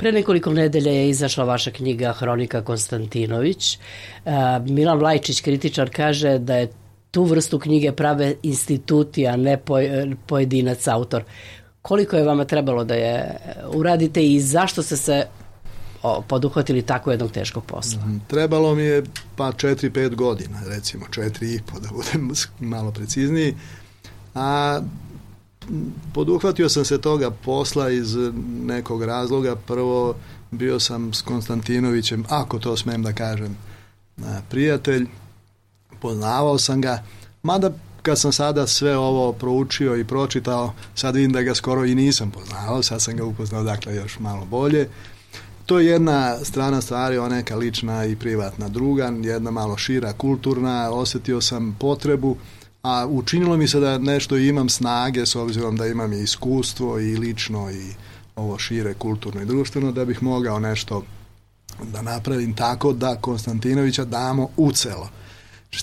Pre nekoliko nedelja je izašla vaša knjiga Hronika Konstantinović. Milan Vlajčić, kritičar, kaže da je tu vrstu knjige prave instituti, a ne pojedinac autor. Koliko je vama trebalo da je uradite i zašto ste se poduhvatili tako jednog teškog posla? Mhm. Trebalo mi je pa 4-5 godina, recimo 4 i po da budem malo precizniji. A poduhvatio sam se toga posla iz nekog razloga. Prvo bio sam s Konstantinovićem, ako to smem da kažem, prijatelj, poznavao sam ga, mada kad sam sada sve ovo proučio i pročitao, sad vidim da ga skoro i nisam poznavao, sad sam ga upoznao dakle još malo bolje. To je jedna strana stvari, ona neka lična i privatna druga, jedna malo šira, kulturna, osjetio sam potrebu, a učinilo mi se da nešto imam snage s obzirom da imam i iskustvo i lično i ovo šire kulturno i društveno da bih mogao nešto da napravim tako da Konstantinovića damo u celo.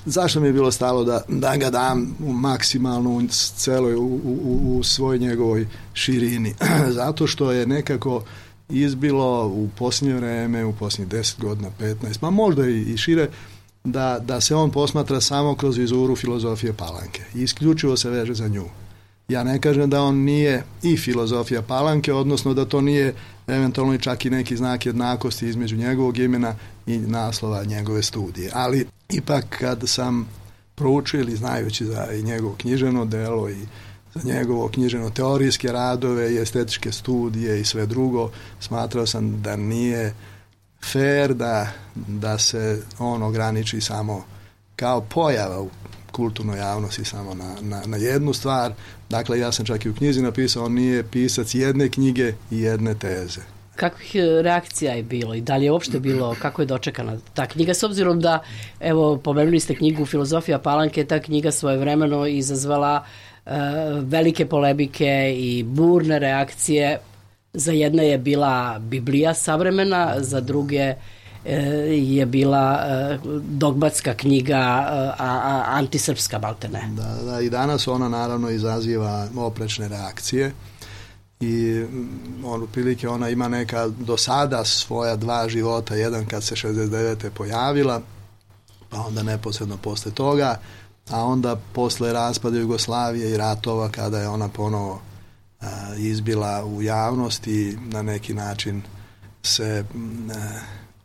Zašto mi je bilo stalo da, da ga dam u maksimalno celoj u, u, u svoj njegovoj širini? Zato što je nekako izbilo u posljednje vrijeme, u posljednjih 10 godina, 15, ma možda i, i šire, da, da se on posmatra samo kroz vizuru filozofije Palanke i isključivo se veže za nju. Ja ne kažem da on nije i filozofija Palanke, odnosno da to nije eventualno čak i neki znak jednakosti između njegovog imena i naslova njegove studije. Ali ipak kad sam proučio ili znajući za i njegovo knjiženo delo i za njegovo knjiženo teorijske radove i estetičke studije i sve drugo, smatrao sam da nije fair da, da se on ograniči samo kao pojava u kulturnoj javnosti samo na, na, na, jednu stvar. Dakle, ja sam čak i u knjizi napisao, on nije pisac jedne knjige i jedne teze. Kakvih e, reakcija je bilo i da li je uopšte bilo, kako je dočekana ta knjiga, s obzirom da, evo, pomenuli ste knjigu Filozofija Palanke, ta knjiga svojevremeno izazvala e, velike polemike i burne reakcije za jedne je bila Biblija savremena, za druge e, je bila e, dogmatska knjiga e, a, antisrpska baltene. Da, da, i danas ona naravno izaziva oprečne reakcije i mm, on prilike ona ima neka do sada svoja dva života, jedan kad se 69. pojavila, pa onda neposredno posle toga, a onda posle raspada Jugoslavije i ratova kada je ona ponovo izbila u javnosti na neki način se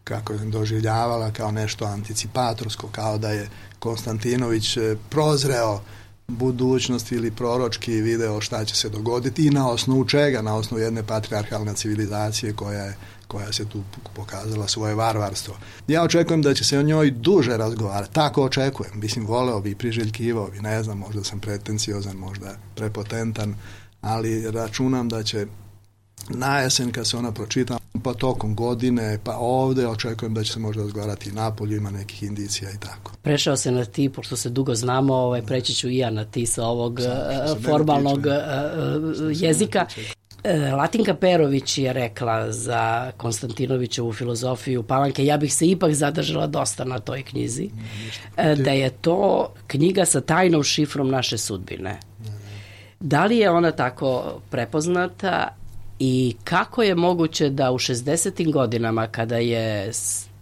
kako je doživljavala kao nešto anticipatorsko, kao da je Konstantinović e, prozreo budućnost ili proročki video šta će se dogoditi i na osnovu čega, na osnovu jedne patriarhalne civilizacije koja je koja se tu pokazala svoje varvarstvo. Ja očekujem da će se o njoj duže razgovarati. Tako očekujem. Mislim, voleo bi, priželjkivao bi, ne znam, možda sam pretenciozan, možda prepotentan, ali računam da će na jesen kad se ona pročita, pa tokom godine, pa ovdje očekujem da će se možda razgovarati i napolju, ima nekih indicija i tako. Prešao se na ti, pošto se dugo znamo, ovaj, preći ću i ja na ti sa ovog eh, formalnog eh, jezika. Latinka Perović je rekla za Konstantinovićevu filozofiju Palanke, ja bih se ipak zadržala dosta na toj knjizi, da je to knjiga sa tajnom šifrom naše sudbine. Da li je ona tako prepoznata i kako je moguće da u 60. godinama kada je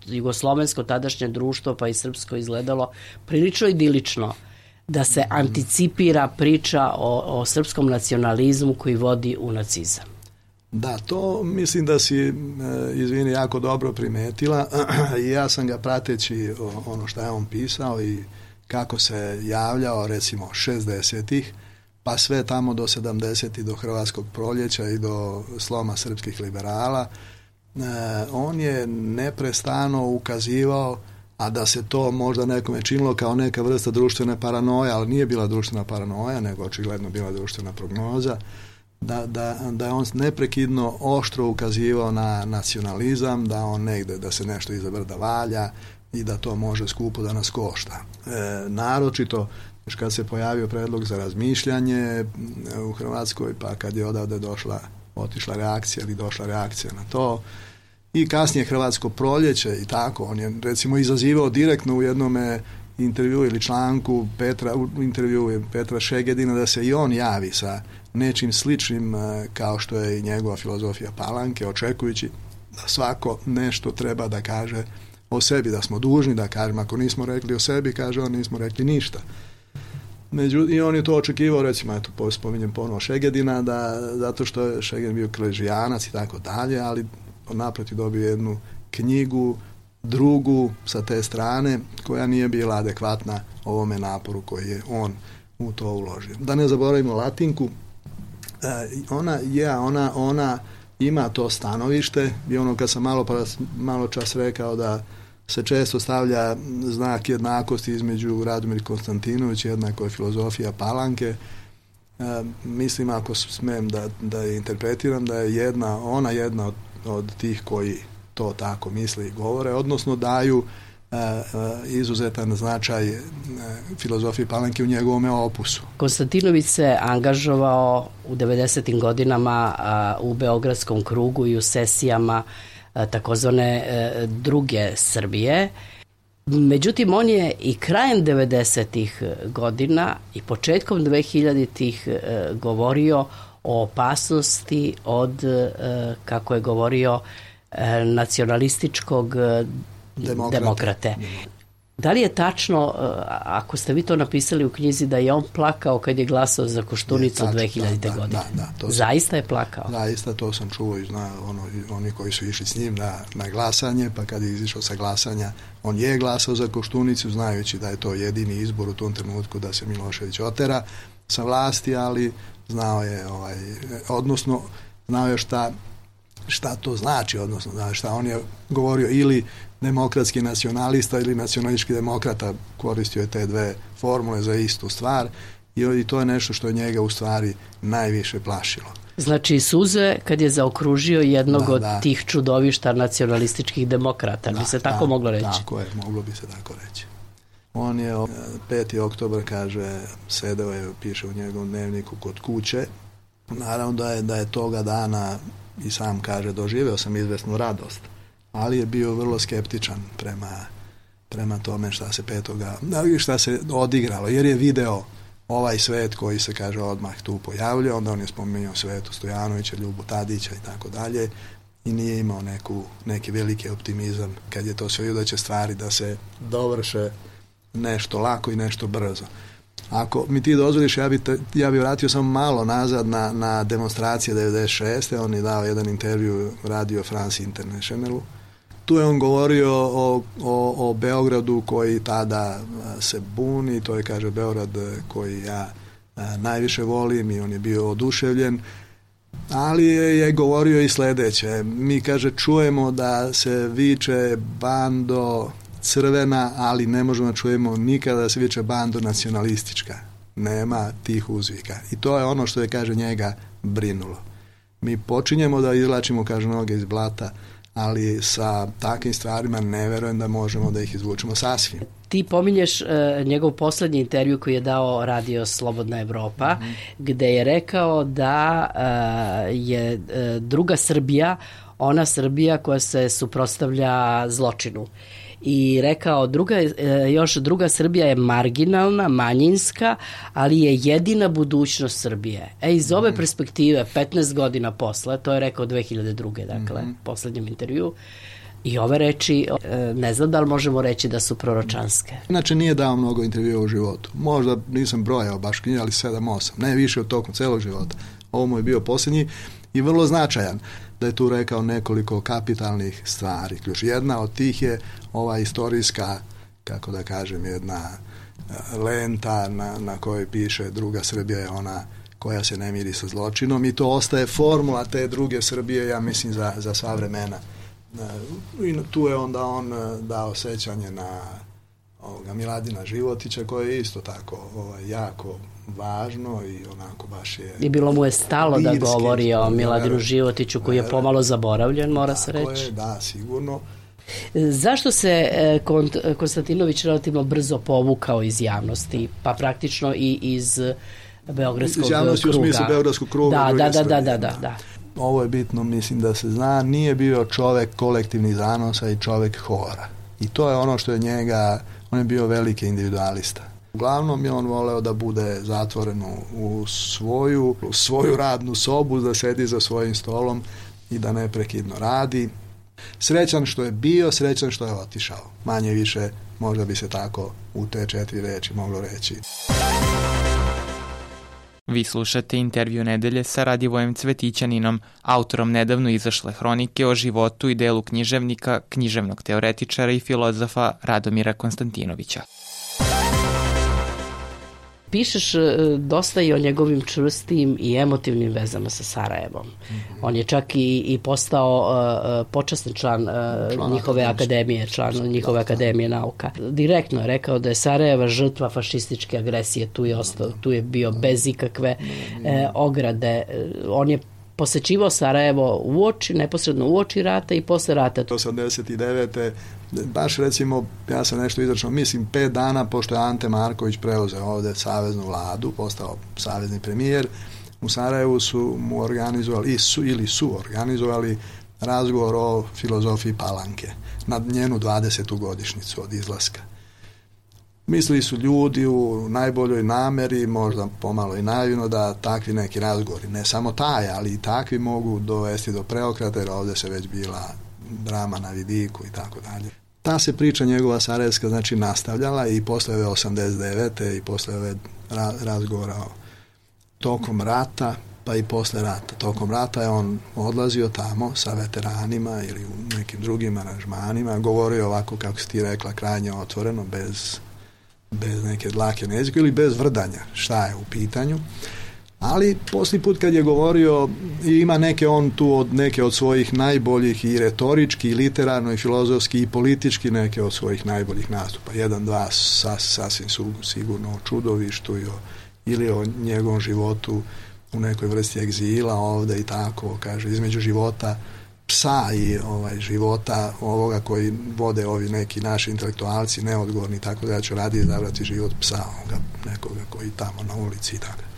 jugoslovensko tadašnje društvo pa i srpsko izgledalo prilično idilično da se anticipira priča o, o srpskom nacionalizmu koji vodi u nacizam. Da, to mislim da si, e, izvini, jako dobro primetila i ja sam ga prateći ono što je on pisao i kako se javljao recimo 60-ih pa sve tamo do 70. do Hrvatskog proljeća i do sloma srpskih liberala, e, on je neprestano ukazivao a da se to možda nekome činilo kao neka vrsta društvene paranoje, ali nije bila društvena paranoja, nego očigledno bila društvena prognoza, da, da, da je on neprekidno oštro ukazivao na nacionalizam, da on negde, da se nešto iza brda valja i da to može skupo da nas košta. E, naročito još kad se pojavio predlog za razmišljanje u Hrvatskoj, pa kad je odavde došla, otišla reakcija ili došla reakcija na to, i kasnije Hrvatsko proljeće i tako, on je recimo izazivao direktno u jednome intervju ili članku Petra, u intervju Petra Šegedina da se i on javi sa nečim sličnim e, kao što je i njegova filozofija Palanke, očekujući da svako nešto treba da kaže o sebi, da smo dužni da kažemo, ako nismo rekli o sebi, kaže on, nismo rekli ništa. Među, I on je to očekivao, recimo, eto, spominjem ponovo Šegedina, da, zato što je Šegedin bio kležijanac i tako dalje, ali naproti dobio jednu knjigu, drugu sa te strane, koja nije bila adekvatna ovome naporu koji je on u to uložio. Da ne zaboravimo Latinku, e, ona je, ona, ona ima to stanovište i ono kad sam malo, malo čas rekao da se često stavlja znak jednakosti između Radomir Konstantinović, jednako je filozofija Palanke. E, mislim, ako smem da, da je interpretiram, da je jedna, ona jedna od, od tih koji to tako misle i govore, odnosno daju e, e, izuzetan značaj filozofije Palanke u njegovome opusu. Konstantinović se angažovao u 90. godinama u Beogradskom krugu i u sesijama takozvane druge Srbije. Međutim, on je i krajem 90. godina i početkom 2000-ih govorio o opasnosti od, kako je govorio, E, nacionalističkog e, demokrate. demokrate. Da li je tačno, e, ako ste vi to napisali u knjizi, da je on plakao kad je glasao za Koštunicu 2000. Da, godine? Da, da, to Zaista je plakao? Zaista, to sam čuo i zna, ono, oni koji su išli s njim na, na glasanje, pa kad je izišao sa glasanja, on je glasao za Koštunicu, znajući da je to jedini izbor u tom trenutku da se Milošević otera sa vlasti, ali znao je, ovaj, odnosno, znao je šta šta to znači, odnosno znaš šta on je govorio ili demokratski nacionalista ili nacionalistički demokrata koristio je te dve formule za istu stvar i to je nešto što je njega u stvari najviše plašilo. Znači suze kad je zaokružio jednog da, od da. tih čudovišta nacionalističkih demokrata, da, bi se tako moglo reći? Tako je, moglo bi se tako reći. On je 5. oktober kaže, sedeo je, piše u njegovom dnevniku kod kuće. Naravno da je, da je toga dana i sam kaže doživeo sam izvesnu radost, ali je bio vrlo skeptičan prema, prema tome šta se petoga, šta se odigralo, jer je video ovaj svet koji se kaže odmah tu pojavljuje, onda on je spomenuo Svetu Stojanovića, Ljubu Tadića i tako dalje i nije imao neku, neki veliki optimizam kad je to sve da će stvari da se dovrše nešto lako i nešto brzo. Ako mi ti dozvoliš, ja bi, ja bi vratio samo malo nazad na, na demonstracije 96. On je dao jedan intervju Radio France Internationalu. Tu je on govorio o, o, o Beogradu koji tada se buni, to je kaže Beograd koji ja najviše volim i on je bio oduševljen ali je, govorio i sledeće mi kaže čujemo da se viče bando crvena, ali ne možemo da čujemo nikada da se viče bando nacionalistička. Nema tih uzvika. I to je ono što je, kaže, njega brinulo. Mi počinjemo da izlačimo, kaže, noge iz blata, ali sa takvim stvarima ne verujem da možemo da ih izvučemo sasvim. Ti pominješ uh, njegov poslednji intervju koji je dao radio Slobodna Evropa, mm -hmm. gde je rekao da uh, je uh, druga Srbija ona Srbija koja se suprostavlja zločinu i rekao druga, e, još druga Srbija je marginalna, manjinska, ali je jedina budućnost Srbije. E, iz ove mm -hmm. perspektive, 15 godina posle, to je rekao 2002. dakle, mm -hmm. poslednjem intervju, I ove reči, e, ne znam da li možemo reći da su proročanske. Inače nije dao mnogo intervjua u životu. Možda nisam brojao baš knjiga, ali 7-8. Ne više od tokom celog života. Ovo mu je bio posljednji i vrlo značajan da je tu rekao nekoliko kapitalnih stvari. Ključ jedna od tih je ova istorijska, kako da kažem, jedna e, lenta na, na kojoj piše druga Srbija je ona koja se ne miri sa zločinom i to ostaje formula te druge Srbije, ja mislim, za, za sva vremena. E, I tu je onda on e, dao sećanje na ovoga Miladina Životića koje je isto tako ovaj, jako važno i onako baš je... I bilo mu je stalo da govori o Miladinu Životiću koji je pomalo zaboravljen, mora se reći. Je, da, sigurno. Zašto se e, Konstantinović relativno brzo povukao iz javnosti, pa praktično i iz Beogradskog iz javnosti kruga? u smislu Beogradskog kruga. Da, da, da, da, da, da, da. Ovo je bitno, mislim da se zna, nije bio čovek kolektivnih zanosa i čovek hora. I to je ono što je njega, on je bio veliki individualista Uglavnom je on voleo da bude zatvoren u svoju, u svoju radnu sobu, da sedi za svojim stolom i da neprekidno radi. Srećan što je bio, srećan što je otišao. Manje više, možda bi se tako u te četiri reči moglo reći. Vi slušate intervju nedelje sa Radivojem Cvetićaninom, autorom nedavno izašle hronike o životu i delu književnika, književnog teoretičara i filozofa Radomira Konstantinovića pišeš e, dosta i o njegovim čvrstim i emotivnim vezama sa Sarajevom. Mm -hmm. On je čak i, i postao uh, počasni član, uh, član njihove akademije, član njihove da, akademije da. nauka. Direktno je rekao da je Sarajeva žrtva fašističke agresije, tu je ostao, tu je bio bez ikakve uh, ograde. On je posećivao Sarajevo u oči, neposredno u oči rata i posle rata. 89 baš recimo, ja sam nešto izračunao, mislim pet dana pošto je Ante Marković preuzeo ovde saveznu vladu, postao savezni premijer, u Sarajevu su mu organizovali, su, ili su organizovali razgovor o filozofiji Palanke na njenu 20. godišnicu od izlaska. Mislili su ljudi u najboljoj nameri, možda pomalo i naivno, da takvi neki razgovori, ne samo taj, ali i takvi mogu dovesti do preokrata, jer ovde se već bila drama na vidiku i tako dalje. Ta se priča njegova sarajevska znači nastavljala i posle ove 89. i posle ove ra razgovora o tokom rata, pa i posle rata. Tokom rata je on odlazio tamo sa veteranima ili u nekim drugim aranžmanima, govorio ovako kako si ti rekla, krajnje otvoreno, bez, bez neke dlake na jeziku ili bez vrdanja šta je u pitanju ali posli put kad je govorio ima neke on tu od neke od svojih najboljih i retorički i literarno i filozofski i politički neke od svojih najboljih nastupa. Jedan dva sas, sasvim su sigurno o čudovištu i o, ili o njegovom životu u nekoj vrsti egzila ovde i tako kaže između života psa i ovaj života ovoga koji vode ovi neki naši intelektualci neodgovorni tako da ja ću radi izabrati život psa ovoga nekoga koji tamo na ulici i tako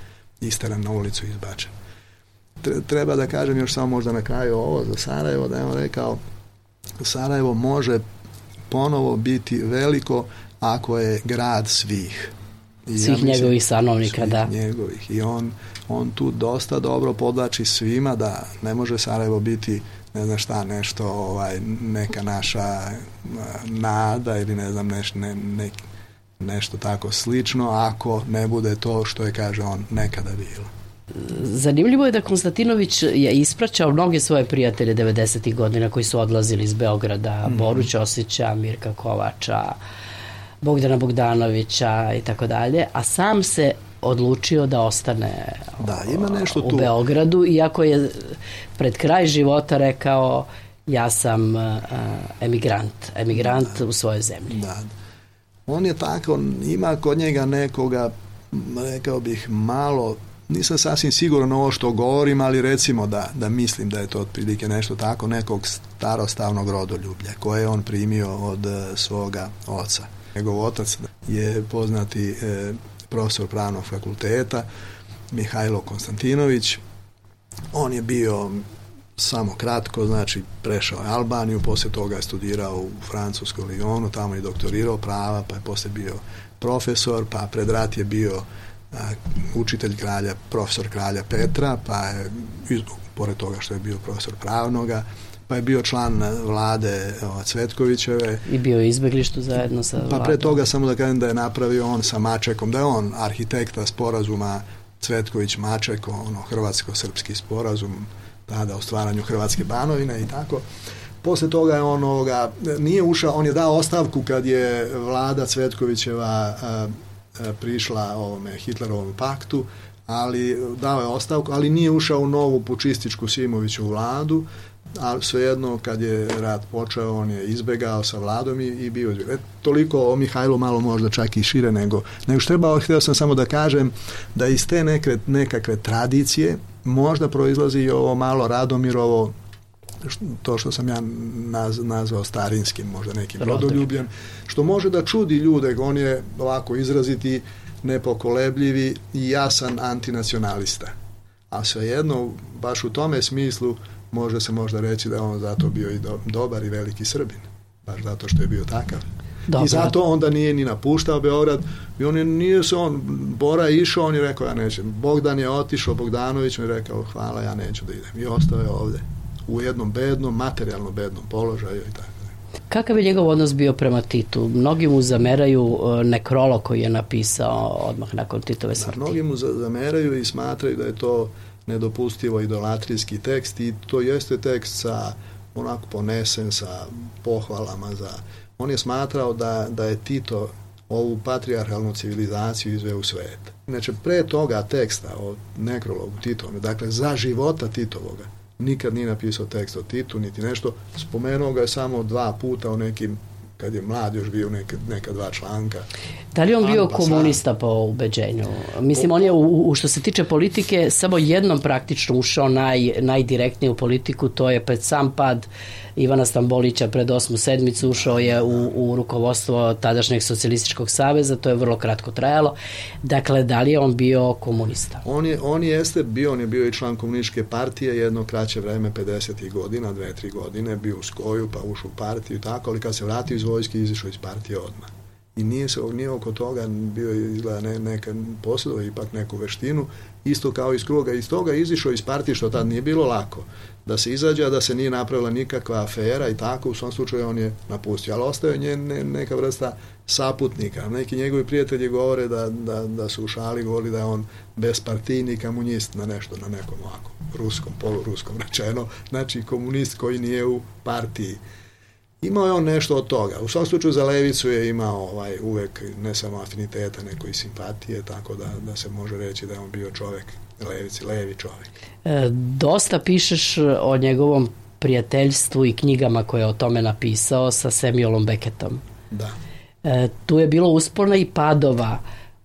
isteran na ulicu izbačen. Treba da kažem još samo možda na kraju ovo za Sarajevo, da je on rekao Sarajevo može ponovo biti veliko ako je grad svih. I svih ja njegovih stanovnika, da. njegovih. I on, on tu dosta dobro podlači svima da ne može Sarajevo biti ne znam šta, nešto, ovaj, neka naša nada ili ne znam, neš, ne, neki nešto tako slično ako ne bude to što je, kaže on, nekada bilo. Zanimljivo je da Konstantinović je ispraćao mnoge svoje prijatelje 90. godina koji su odlazili iz Beograda, mm. Boru Ćosića, Mirka Kovača, Bogdana Bogdanovića i tako dalje, a sam se odlučio da ostane da, ima nešto u tu. Beogradu, iako je pred kraj života rekao ja sam uh, emigrant, emigrant da, u svojoj zemlji. Da, on je tako, ima kod njega nekoga, rekao bih, malo, nisam sasvim siguran ovo što govorim, ali recimo da, da mislim da je to otprilike nešto tako, nekog starostavnog rodoljublja koje je on primio od e, svoga oca. Njegov otac je poznati e, profesor pravnog fakulteta, Mihajlo Konstantinović. On je bio samo kratko, znači prešao je Albaniju, posle toga je studirao u Francuskom Lyonu, tamo je doktorirao prava, pa je posle bio profesor, pa pred rat je bio a, učitelj kralja, profesor kralja Petra, pa je, pored toga što je bio profesor pravnoga, pa je bio član vlade ova, Cvetkovićeve. I bio je izbeglištu zajedno sa vladom. Pa pre toga samo da kažem da je napravio on sa Mačekom, da je on arhitekta sporazuma Cvetković-Maček, ono hrvatsko-srpski sporazum, tada o stvaranju Hrvatske banovine i tako. Posle toga je on ovoga, nije ušao, on je dao ostavku kad je vlada Cvetkovićeva a, a, prišla ovome Hitlerovom paktu, ali dao je ostavku, ali nije ušao u novu pučističku Simoviću vladu, a svejedno kad je rat počeo on je izbegao sa vladom i, i bio e, toliko o Mihajlu malo možda čak i šire nego nego što trebao, htio sam samo da kažem da iz te neke, nekakve tradicije možda proizlazi i ovo malo Radomirovo to što sam ja naz, nazvao starinskim možda nekim rodoljubljem što može da čudi ljude on je ovako izraziti nepokolebljivi i jasan antinacionalista. A svejedno baš u tome smislu može se možda reći da je on zato bio i do, dobar i veliki Srbin baš zato što je bio takav Dobar. I zato onda nije ni napuštao Beograd i on je, nije se on, Bora je išao, on je rekao ja nećem. Bogdan je otišao, Bogdanović mi je rekao hvala, ja neću da idem. I ostao je ovde. u jednom bednom, materijalno bednom položaju i tako. Kakav je njegov odnos bio prema Titu? Mnogi mu zameraju e, nekrolog koji je napisao odmah nakon Titove smrti. Da, mnogi mu zameraju i smatraju da je to nedopustivo idolatrijski tekst i to jeste tekst sa onako ponesen sa pohvalama za... On je smatrao da, da je Tito ovu patrijarhalnu civilizaciju izveo u svet. Znači, pre toga teksta o nekrologu Titove, dakle, za života Titovoga, nikad nije napisao tekst o Titu, niti nešto. Spomenuo ga je samo dva puta u nekim kad je mlad još bio neka, neka dva članka. Da li on bio komunista po ubeđenju? Mislim, on je, u, u, što se tiče politike, samo jednom praktično ušao naj, najdirektnije u politiku, to je pred sam pad Ivana Stambolića pred osmu sedmicu ušao je u, u rukovodstvo tadašnjeg socijalističkog saveza, to je vrlo kratko trajalo. Dakle, da li je on bio komunista? On je, on jeste bio, on je bio i član komunističke partije jedno kraće vreme, 50. godina, dve, tri godine, bio u Skoju, pa ušao u partiju i tako, ali kad se vratio iz vojske, izišao iz partije odmah. I nije se nije oko toga bio izgleda ne, neka posjedova ipak neku veštinu, isto kao iz kruga. Iz toga izišao iz partije, što tad nije bilo lako da se izađe, da se nije napravila nikakva afera i tako, u svom slučaju on je napustio, ali ostaje nje ne, neka vrsta saputnika. Neki njegovi prijatelji govore da, da, da su u šali govorili da je on bespartijni komunist na nešto, na nekom ovako, ruskom, poluruskom rečeno, znači komunist koji nije u partiji. Imao je on nešto od toga. U svom slučaju za levicu je imao ovaj, uvek ne samo afiniteta, neko i simpatije, tako da, da se može reći da je on bio čovek levici, levi čovek. E, dosta pišeš o njegovom prijateljstvu i knjigama koje je o tome napisao sa Samuelom Beckettom. Da. E, tu je bilo uspona i padova.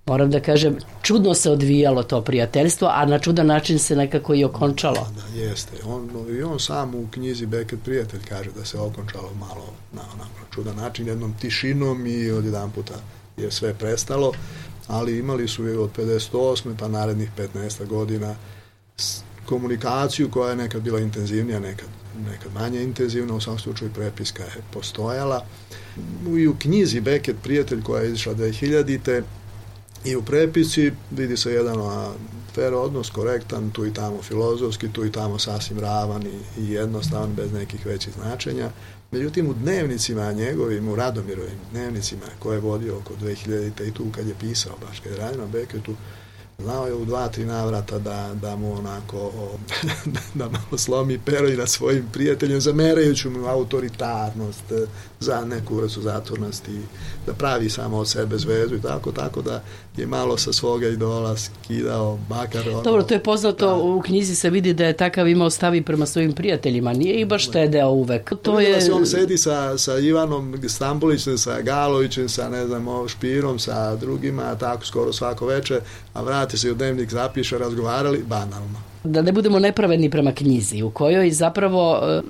Moram da kažem, čudno se odvijalo to prijateljstvo, a na čudan način se nekako i okončalo. Da, jeste. On, I on sam u knjizi Beckett prijatelj kaže da se okončalo malo na onako čudan način, jednom tišinom i od jedan puta je sve prestalo ali imali su je od 58. pa narednih 15 godina komunikaciju koja je nekad bila intenzivnija, nekad, nekad manje intenzivna, u svom slučaju prepiska je postojala. I u knjizi Beckett, prijatelj koja je izišla 2000. I u prepisci vidi se jedan fair odnos, korektan, tu i tamo filozofski, tu i tamo sasvim ravan i, i jednostavan, bez nekih većih značenja. Međutim, u dnevnicima njegovim, u Radomirovim dnevnicima koje je vodio oko 2000. i tu kad je pisao, baš kad je radio na Beketu, znao je u dva, tri navrata da, da mu onako o, da malo slomi pero i na svojim prijateljima, zamerajući mu autoritarnost, e, za neku vrstu zatvornosti, da pravi samo od sebe zvezu i tako, tako da je malo sa svoga idola skidao bakar. Ono, Dobro, to je poznato, da. u knjizi se vidi da je takav imao stavi prema svojim prijateljima, nije i baš štedeo uvek. To je... Se on sedi sa, sa Ivanom Stambulićem, sa Galovićem, sa ne znam, Špirom, sa drugima, tako skoro svako veče, a vrati se u dnevnik, zapiše, razgovarali, banalno. Da ne budemo nepravedni prema knjizi u kojoj zapravo e,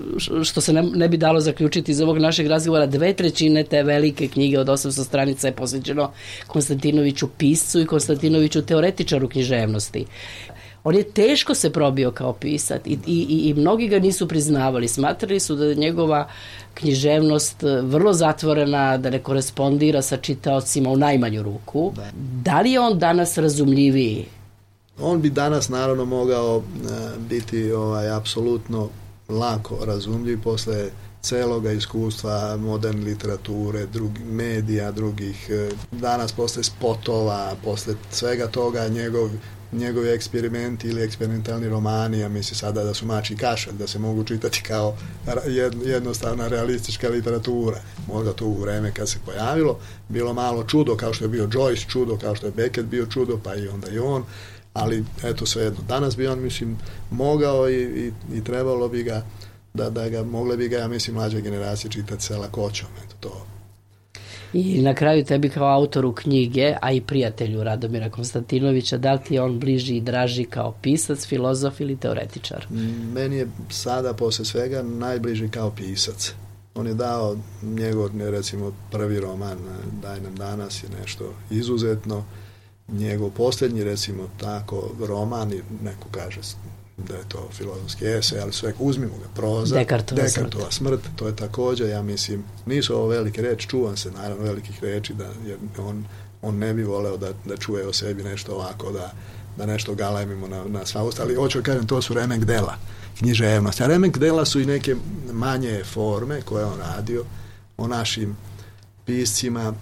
što se ne, ne bi dalo zaključiti iz ovog našeg razgovora dve trećine te velike knjige od 800 stranica je posveđeno Konstantinoviću piscu i Konstantinoviću teoretičaru književnosti on je teško se probio kao pisac i, i, i mnogi ga nisu priznavali. Smatrali su da je njegova književnost e, vrlo zatvorena, da ne korespondira sa čitaocima u najmanju ruku. Da, da li je on danas razumljiviji On bi danas naravno mogao e, biti ovaj apsolutno lako razumljiv posle celoga iskustva moderne literature, drugi, medija, drugih, e, danas posle spotova, posle svega toga njegov, njegovi eksperimenti ili eksperimentalni romani, ja mislim sada da su mači kašalj, da se mogu čitati kao jednostavna realistička literatura. Možda to u vreme kad se pojavilo, bilo malo čudo, kao što je bio Joyce čudo, kao što je Beckett bio čudo, pa i onda i on ali eto svejedno. Danas bi on, mislim, mogao i, i, i trebalo bi ga da, da ga, mogle bi ga, ja mislim, mlađe generacije čitati sa lakoćom, eto to. I na kraju tebi kao autoru knjige, a i prijatelju Radomira Konstantinovića, da li ti je on bliži i draži kao pisac, filozof ili teoretičar? Meni je sada, posle svega, najbliži kao pisac. On je dao njegov, recimo, prvi roman, Daj nam danas je nešto izuzetno, njegov posljednji, recimo tako, roman, neko kaže da je to filozofski esej, ali sve, uzmimo ga, proza, Dekartova, Dekartova smrt. smrt, to je takođe, ja mislim, nisu ovo velike reči, čuvam se naravno velikih reči, da, jer on, on ne bi voleo da, da čuje o sebi nešto ovako, da, da nešto galemimo na, na sva usta, ali hoću kažem, to su remek dela, književnost. A remek dela su i neke manje forme koje on radio o našim piscima,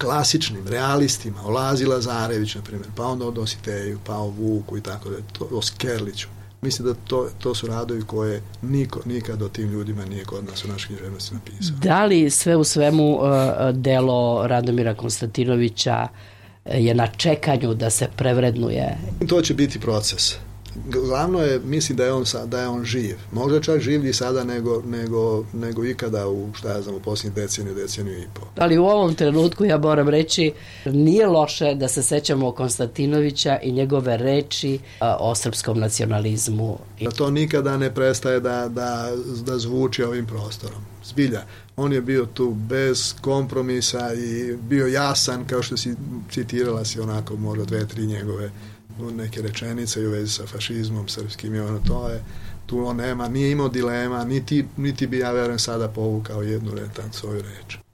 klasičnim, realistima, o Lazi Lazarević, na primjer, pa onda o Dositeju, pa o Vuku i tako da, to, o Skerliću. Mislim da to, to su radovi koje niko, nikad o tim ljudima nije kod nas u našoj književnosti napisao. Da li sve u svemu uh, delo Radomira Konstantinovića je na čekanju da se prevrednuje? To će biti proces glavno je, mislim da je on, da je on živ. Možda čak življi sada nego, nego, nego ikada u, šta ja znam, u posljednjih deceniju, deceniju i po. Ali u ovom trenutku ja moram reći, nije loše da se sećamo Konstantinovića i njegove reči o srpskom nacionalizmu. Da to nikada ne prestaje da, da, da zvuči ovim prostorom. Zbilja, on je bio tu bez kompromisa i bio jasan, kao što si citirala si onako možda dve, tri njegove neke rečenice u vezi sa fašizmom srpskim i ono to je tu on nema, nije imao dilema, niti, niti bi ja verujem sada povukao jednu retan svoju reč.